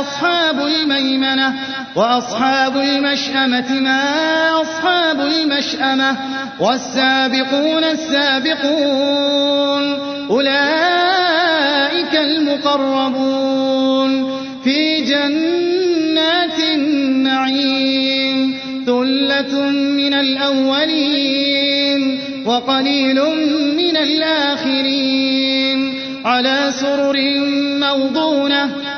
أصحاب الميمنة وأصحاب المشأمة ما أصحاب المشأمة والسابقون السابقون أولئك المقربون في جنات النعيم ثلة من الأولين وقليل من الآخرين على سرر موضونة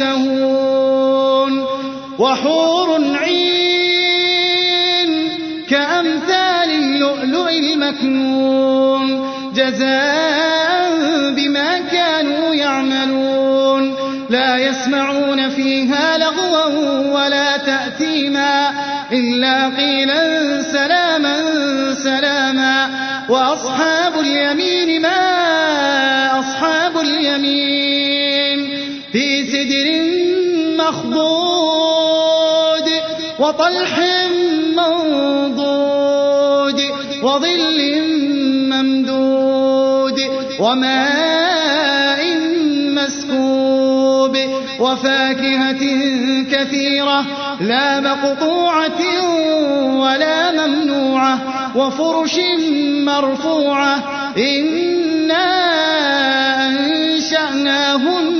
يشتهون وحور عين كأمثال اللؤلؤ المكنون. جزاء بما كانوا يعملون. لا يسمعون فيها لغوا ولا تأثيما. إلا قيلا سلاما سلاما. وأصحاب اليمين ما أصحاب اليمين في سدر مخضود وطلح منضود وظل ممدود وماء مسكوب وفاكهة كثيرة لا مقطوعة ولا ممنوعة وفرش مرفوعة إنا أنشأناهن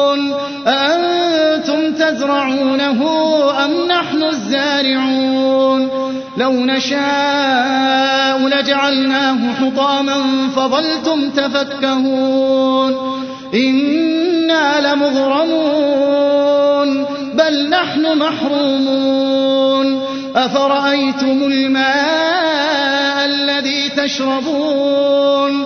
تزرعونه أم نحن الزارعون لو نشاء لجعلناه حطاما فظلتم تفكهون إنا لمغرمون بل نحن محرومون أفرأيتم الماء الذي تشربون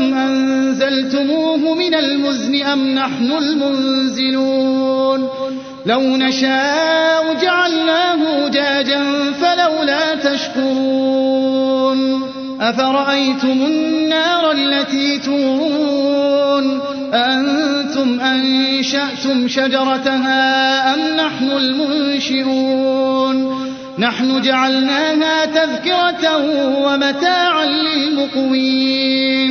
أنتم أنزلتموه من المزن أم نحن المنزلون لو نشاء جعلناه جاجا فلولا تشكرون أفرأيتم النار التي تورون أنتم أنشأتم شجرتها أم نحن المنشئون نحن جعلناها تذكرة ومتاعا للمقوين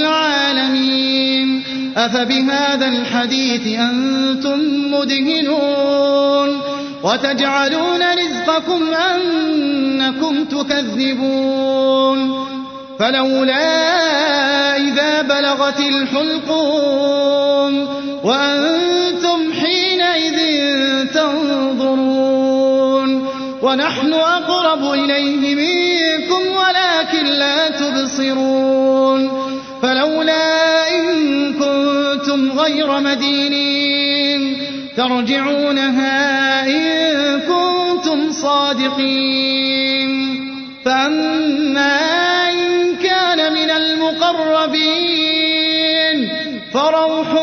العالمين أفبهذا الحديث أنتم مدهنون. وتجعلون رزقكم أنكم تكذبون. فلولا إذا بلغت الحلقوم. وأنتم حينئذ تنظرون. ونحن أقرب إليه منكم ولكن لا تبصرون. فلولا إن كنتم غير مدينين ترجعونها إن كنتم صادقين فأما إن كان من المقربين فروح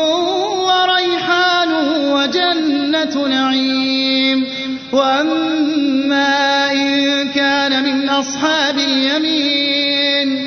وريحان وجنة نعيم وأما إن كان من أصحاب اليمين